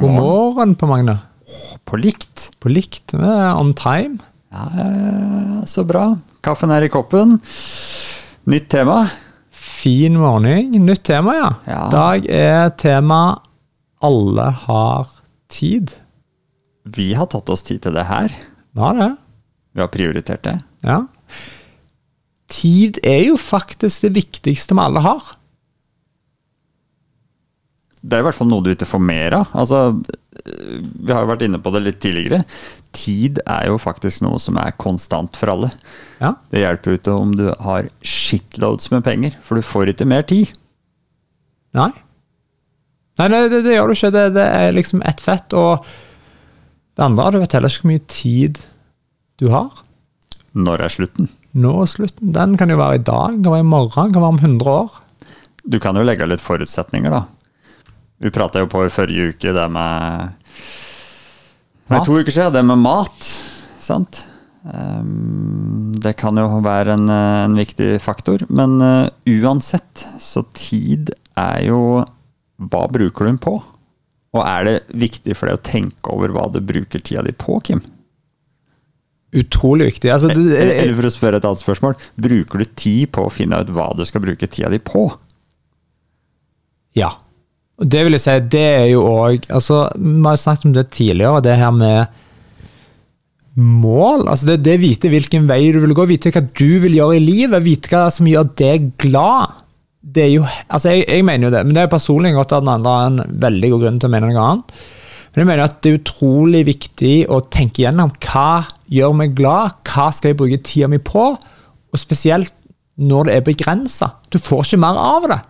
God morgen på Magne. På likt. På likt. On time. Ja, eh, så bra. Kaffen er i koppen. Nytt tema. Fin morgen. Nytt tema, ja. Ja. Dag er tema 'Alle har tid'. Vi har tatt oss tid til det her. Vi har det. Vi har prioritert det. Ja. Tid er jo faktisk det viktigste vi alle har. Det er i hvert fall noe du ikke får mer av. Altså, vi har jo vært inne på det litt tidligere. Tid er jo faktisk noe som er konstant for alle. Ja. Det hjelper jo ikke om du har shitloads med penger, for du får ikke mer tid. Nei. Nei, det, det, det gjør du ikke. Det, det er liksom ett fett. Og det andre, du vet heller ikke hvor mye tid du har. Når er slutten? Nå er slutten. Den kan jo være i dag, kan være i morgen, kan være om 100 år. Du kan jo legge litt forutsetninger, da. Vi prata jo på i forrige uke det med Nei, to uker siden, det med mat. Sant? Ehm, det kan jo være en, en viktig faktor. Men eh, uansett, så tid er jo Hva bruker du den på? Og er det viktig for deg å tenke over hva du bruker tida di på, Kim? Utrolig viktig. Altså, det, Eller eller for å spørre et annet spørsmål, bruker du tid på å finne ut hva du skal bruke tida di på? Ja. Og det vil jeg si, det er jo òg altså, Vi har jo snakket om det tidligere, det her med mål. altså Det, det vite hvilken vei du vil gå, vite hva du vil gjøre i livet, vite hva som gjør deg glad. Det er jo, altså jeg, jeg mener jo det, men det er personlig godt at den andre har en veldig god grunn til å mene noe annet. Men jeg mener at det er utrolig viktig å tenke gjennom hva gjør meg glad, hva skal jeg bruke tida mi på, og spesielt når det er begrensa. Du får ikke mer av det.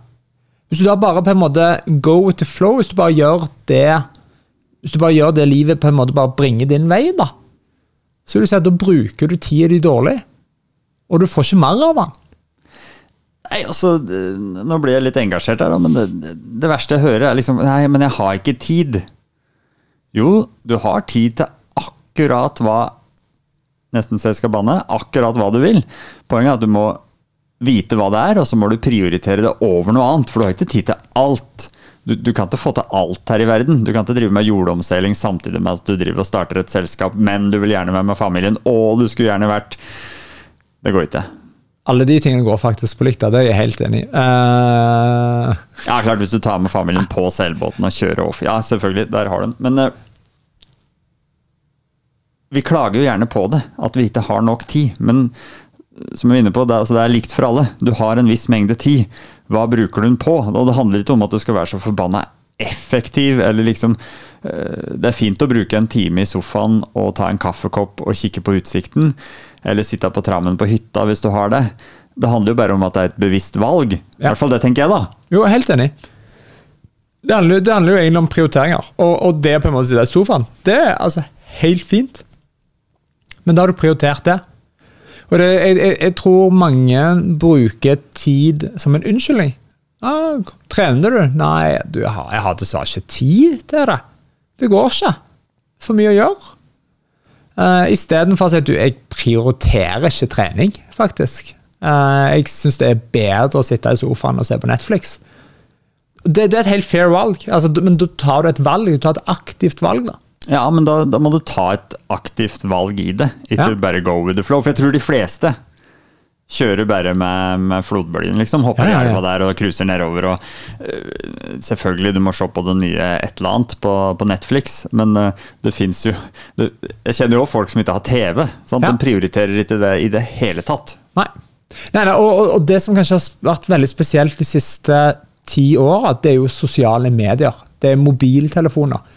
Hvis du da bare på en måte go with the flow, hvis du bare gjør det Hvis du bare gjør det livet på en måte bare bringer din vei, da, så vil du si at da bruker du tida di dårlig. Og du får ikke mer av den. Nei, altså, Nå blir jeg litt engasjert her, da, men det, det verste jeg hører, er liksom Nei, men jeg har ikke tid. Jo, du har tid til akkurat hva Nesten så jeg skal banne. Akkurat hva du vil. Poenget er at du må vite hva det er, og så må du prioritere det over noe annet. For du har ikke tid til alt. Du, du kan ikke få til alt her i verden. Du kan ikke drive med jordomseiling samtidig med at du driver og starter et selskap, men du vil gjerne være med familien, og du skulle gjerne vært Det går ikke. Alle de tingene går faktisk på likt. Det er jeg helt enig i. Uh... Ja, klart hvis du tar med familien på seilbåten og kjører off. Ja, selvfølgelig, der har du den. Men uh, vi klager jo gjerne på det, at vi ikke har nok tid. Men som vi er inne på, det, er- altså, det er likt for alle. Du har en viss mengde tid. Hva bruker du den på? Og det handler ikke om at du skal være så forbanna effektiv, eller liksom eh, Det er fint å bruke en time i sofaen og ta en kaffekopp og kikke på utsikten, eller sitte på trammen på hytta hvis du har det. Det handler jo bare om at det er et bevisst valg. I hvert fall det tenker jeg, da. jo, helt enig. Det handler, det handler jo egentlig om prioriteringer. Og, og det på en måte i sofaen, det er altså helt fint. Men da har du prioritert det. Og det, jeg, jeg, jeg tror mange bruker tid som en unnskyldning. Ah, trener du? Nei, du, jeg har, jeg har dessverre ikke tid til det. Det går ikke. For mye å gjøre. Uh, Istedenfor å si at du, jeg prioriterer ikke trening, faktisk. Uh, jeg syns det er bedre å sitte i sofaen og se på Netflix. Det, det er et helt fair valg, altså, men da tar du et valg, du tar et aktivt valg. da. Ja, men da, da må du ta et aktivt valg i det, ikke Ja. bare go with the flow. For jeg tror de fleste kjører bare med, med flodbølgen, liksom. Hopper Ja, ja, i elva der og cruiser nedover. Og, uh, selvfølgelig, du må se på det nye et eller annet på, på Netflix, men uh, det fins jo det, Jeg kjenner jo folk som ikke har TV. De prioriterer ikke det i det hele tatt. Nei. nei, nei og, og, og det som kanskje har vært veldig spesielt de siste ti åra, det er jo sosiale medier. Det er mobiltelefoner.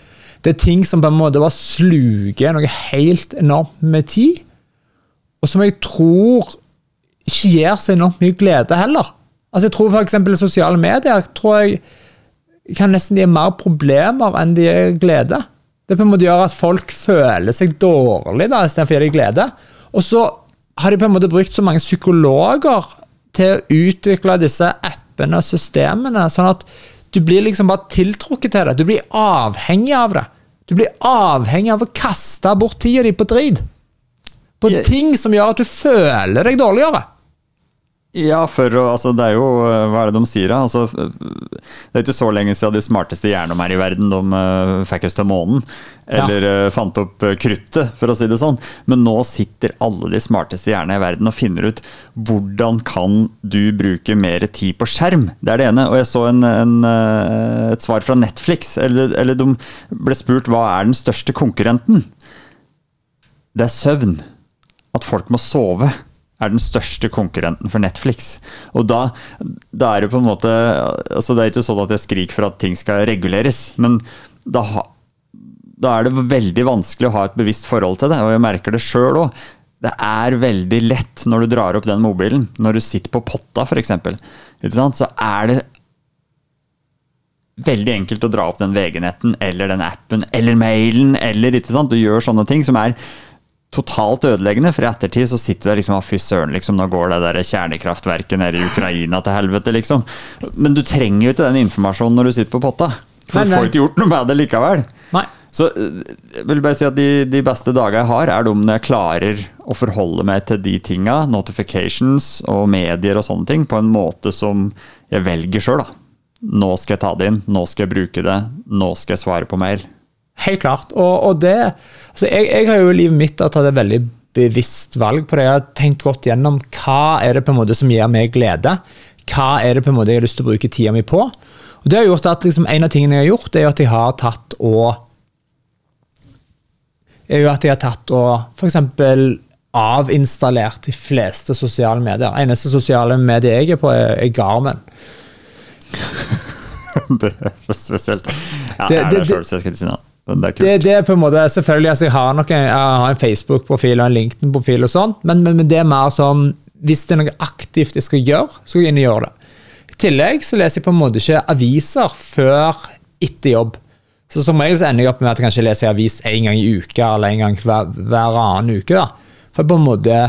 Det er ting som på en måte bare sluker noe helt enormt med tid, og som jeg tror ikke gir så enormt mye glede heller. Altså Jeg tror f.eks. sosiale medier tror jeg kan nesten gi mer problemer enn de gir glede. Det på en måte gjør at folk føler seg dårlig da, istedenfor å gi dem glede. Og så har de på en måte brukt så mange psykologer til å utvikle disse appene og systemene, sånn at du blir liksom bare tiltrukket til det. Du blir avhengig av det. Du blir avhengig av å kaste bort tida di på drit. På ting som gjør at du føler deg dårligere. Ja, for altså, det er jo eh, Hva er det de sier, da? Altså, det er ikke så lenge siden de smarteste hjernene her i verden de uh, fikk oss til månen. Eller ja. uh, fant opp uh, kruttet, for å si det sånn. Men nå sitter alle de smarteste hjernene i verden og finner ut hvordan kan du bruke mer tid på skjerm. Det er det ene. Og jeg så en, en, et svar fra Netflix. Eller, eller de ble spurt hva er den største konkurrenten. Det er søvn. At folk må sove er den største konkurrenten for Netflix. Og da, da, er det på en måte altså Det er ikke sånn at jeg skriker for at ting skal reguleres, men da, da er det veldig vanskelig å ha et bevisst forhold til det, og jeg merker det sjøl òg. Det er veldig lett når du drar opp den mobilen, når du sitter på potta f.eks., så er det veldig enkelt å dra opp den VG-netten eller den appen eller mailen eller ikke sant? Du gjør sånne ting som er totalt ødeleggende. For i ettertid så sitter du der liksom fy søren, liksom, nå går det der kjernekraftverket nede i Ukraina til helvete, liksom. Men du trenger jo ikke den informasjonen når du sitter på potta. For du får ikke gjort noe med det likevel. Nei. Så jeg vil bare si at de, de beste dagene jeg har, er de når jeg klarer å forholde meg til de tinga, notifications og medier og sånne ting, på en måte som jeg velger sjøl. Nå skal jeg ta det inn, nå skal jeg bruke det, nå skal jeg svare på mail. Helt klart. Og, og det altså jeg, jeg, har jo i livet mitt tatt et veldig bevisst valg på det. Jeg har tenkt godt gjennom hva er det på en måte som gir meg glede. Hva er det på en måte jeg har lyst til å bruke tida mi på. Og det har gjort at liksom, En av tingene jeg har gjort, er at jeg har tatt og er jo at jeg har tatt og f.eks. avinstallert de fleste sosiale medier. Eneste sosiale medier jeg er på, er, er Garmen. det er spesielt. Ja, det, det, det, det, så Det er, det, det er på en måte, selvfølgelig, altså Jeg har, nok en, en Facebook-profil og en LinkedIn-profil, og sånt, men, men, men, det er mer sånn hvis det er noe aktivt jeg skal gjøre, så skal jeg inn og gjøre det. I tillegg så leser jeg på en måte ikke aviser før etter jobb. Så Som regel så ender jeg opp med at jeg kanskje leser avis en gang i uka eller en gang hver, hver annen uke. da. For på en måte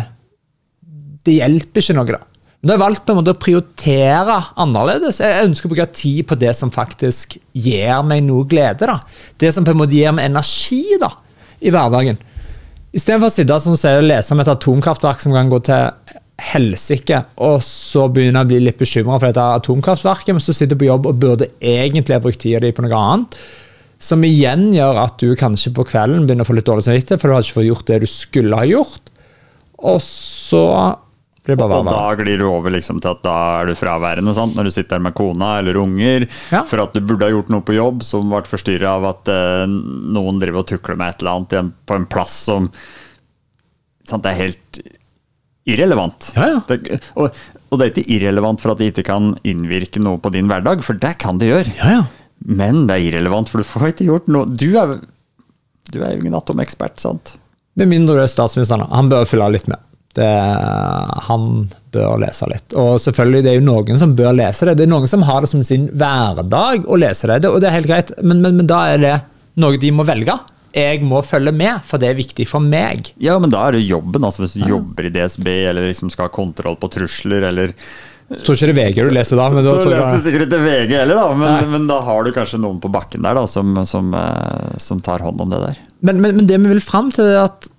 Det hjelper ikke noe, da. Men da har jeg valgt på en måte å prioritere annerledes. Jeg ønsker å bruke tid på det som faktisk gir meg noe glede. da. Det som på en måte gir meg energi da, i hverdagen. Istedenfor å sitte sånn, og lese om et atomkraftverk som kan gå til helsike, og så begynner jeg å bli litt bekymra for dette atomkraftverket, men så sitter jeg på jobb og burde egentlig ha brukt tida di på noe annet. Som igjen gjør at du kanskje på kvelden begynner å få litt dårlig samvittighet, for du har ikke fått gjort det du skulle ha gjort. Og så og, og da glir du over liksom til at da er du fraværende sant? når du sitter der med kona eller unger. Ja. For at du burde ha gjort noe på jobb som ble forstyrra av at eh, noen driver og tukler med et eller annet på en plass som sant, det er helt irrelevant. Ja, ja. Det, og, og, det er ikke irrelevant for at det ikke kan innvirke noe på din hverdag, for det kan det gjøre. Men det er irrelevant, for du får ikke gjort noe Du er, du er jo ingen atomekspert, sant? Med mindre du er statsministeren. Han bør følge litt med. Det, han bør lese litt. Og selvfølgelig, det er jo noen som bør lese det. Det er noen som har det som sin hverdag å lese det, og det er helt greit, men, men, men da er det noe de må velge. Jeg må følge med, for det er viktig for meg. Ja, men da er det jobben. altså Hvis du ja. jobber i DSB eller liksom skal ha kontroll på trusler eller jeg tror ikke det er VG du leser da. Men så, så leser du sikkert ikke VG heller, da, men, men, da har du kanskje noen på bakken der da, som, som, eh, som tar hånd om det der. Men, men, men det vi vil fram til, er at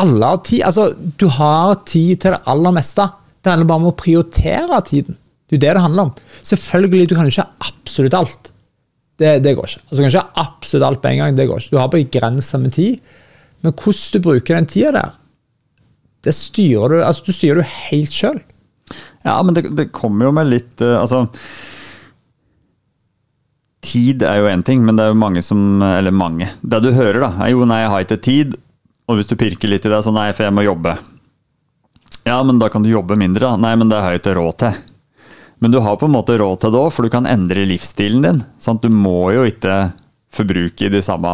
alle har tid. Altså, du har tid til det aller meste. Det handler bare om å prioritere tiden. Det er det det handler om. Selvfølgelig, du kan ikke ha absolutt alt. Det, det går ikke. Altså, du kan ikke ha absolutt alt på en gang. det går ikke. Du har begrensa med tid. Men hvordan du bruker den tida der, det styrer du altså, du styrer du helt sjøl. Ja, men det, det, kommer jo med litt uh, Altså Tid er jo én ting, men det er jo mange som Eller mange. Det du hører, da, er jo nei, jeg har ikke tid. Og hvis du pirker litt i det, så nei, for jeg må jobbe. Ja, men da kan du jobbe mindre, da. Nei, men det har jeg ikke råd til. Men du har på en måte råd til det òg, for du kan endre livsstilen din. Sant? Du må jo ikke forbruke i de samme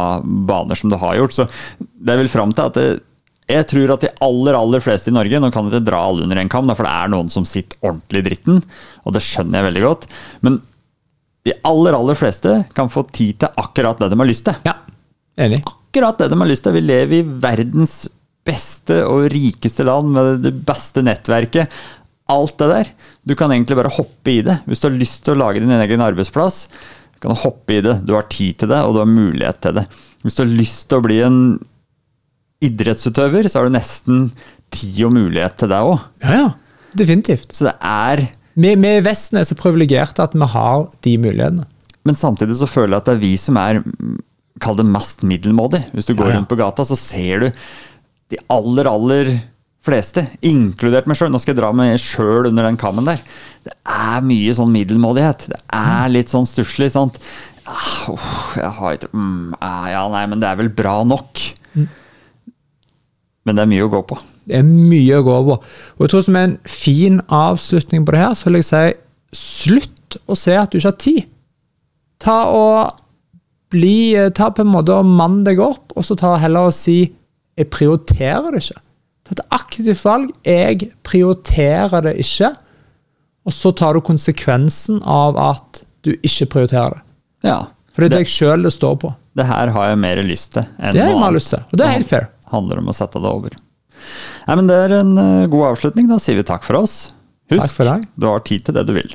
baner som du har gjort. Så det vil fram til, at det, jeg tror at de aller aller fleste i Norge Nå kan jeg ikke dra alle under en kam, for det er noen som sitter ordentlig i dritten, og det skjønner jeg veldig godt. Men de aller aller fleste kan få tid til akkurat det de har lyst til. Ja, enig akkurat det de har lyst til. Vi lever i verdens beste og rikeste land med det beste nettverket. Alt det der. Du kan egentlig bare hoppe i det. Hvis du har lyst til å lage din egen arbeidsplass, du kan hoppe i det. Du har tid til det, og du har mulighet til det. Hvis du har lyst til å bli en idrettsutøver, så har du nesten tid og mulighet til det òg. Ja, ja. definitivt. Så det er Vi, vi i Vesten er så privilegerte at vi har de mulighetene. Men samtidig så føler jeg at det er vi som er Kall det mest middelmådig. Hvis du går Ja, ja. rundt på gata, så ser du de aller, aller fleste, inkludert meg sjøl. Nå skal jeg dra meg sjøl under den kammen der. Det er mye sånn middelmådighet. Det er litt sånn stusslig. sant? Ah, jeg har ikke mm, ah, Ja, nei, men det er vel bra nok. Men det er mye å gå på. Det er mye å gå på. Og jeg tror som en fin avslutning på det her, så vil jeg si slutt å se at du ikke har tid. Ta og bli Ta på en måte og mann deg opp, og så ta heller og si jeg prioriterer det ikke. Ta et aktivt valg. Jeg prioriterer det ikke. Og så tar du konsekvensen av at du ikke prioriterer det. Ja. For det er det, deg sjøl det står på. det her har jeg mer lyst til enn Det noe annet. lyst til, og det er helt fair. handler om å sette det over. Nei, men Det er en eh, god avslutning. Da sier vi takk for oss. Husk, Takk for deg. du har tid til det du vil.